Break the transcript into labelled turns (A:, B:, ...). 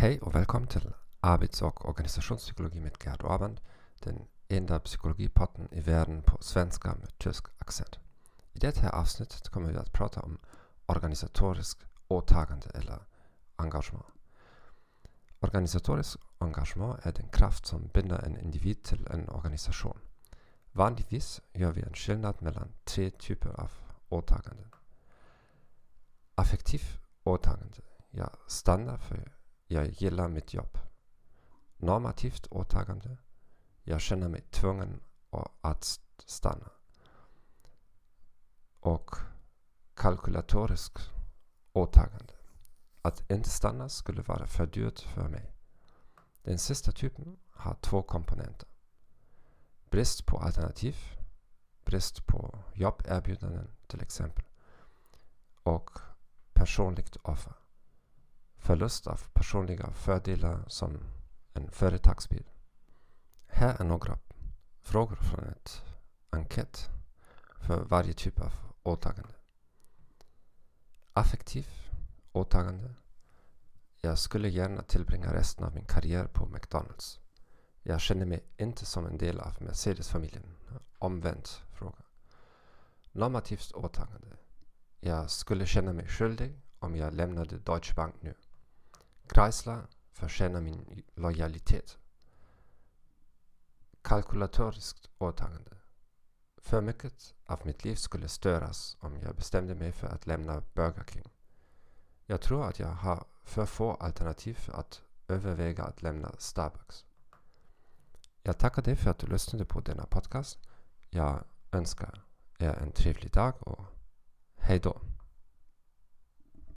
A: Hej och välkommen till Arbets och organisationspsykologi med Gerd Orband, den enda psykologipodden i världen på svenska med tysk accent. I det här avsnittet kommer vi att prata om organisatoriskt åtagande eller engagemang. Organisatoriskt engagemang är den kraft som binder en individ till en organisation. Vanligtvis gör vi en skillnad mellan tre typer av åtaganden. Affektiv åtagande, ja stanna för jag gillar mitt jobb. Normativt åtagande. Jag känner mig tvungen att stanna. Och kalkylatoriskt åtagande. Att inte stanna skulle vara för dyrt för mig. Den sista typen har två komponenter. Brist på alternativ, brist på jobberbjudanden till exempel och personligt offer förlust av personliga fördelar som en företagsbil. Här är några frågor från ett enkät för varje typ av åtagande. Affektiv åtagande. Jag skulle gärna tillbringa resten av min karriär på McDonalds. Jag känner mig inte som en del av Mercedes-familjen. Omvänt fråga. Normativt åtagande. Jag skulle känna mig skyldig om jag lämnade Deutsche Bank nu. Chrysler förtjänar min lojalitet. Kalkylatoriskt åtagande. För mycket av mitt liv skulle störas om jag bestämde mig för att lämna Burger King. Jag tror att jag har för få alternativ för att överväga att lämna Starbucks. Jag tackar dig för att du lyssnade på denna podcast. Jag önskar er en trevlig dag och hej då.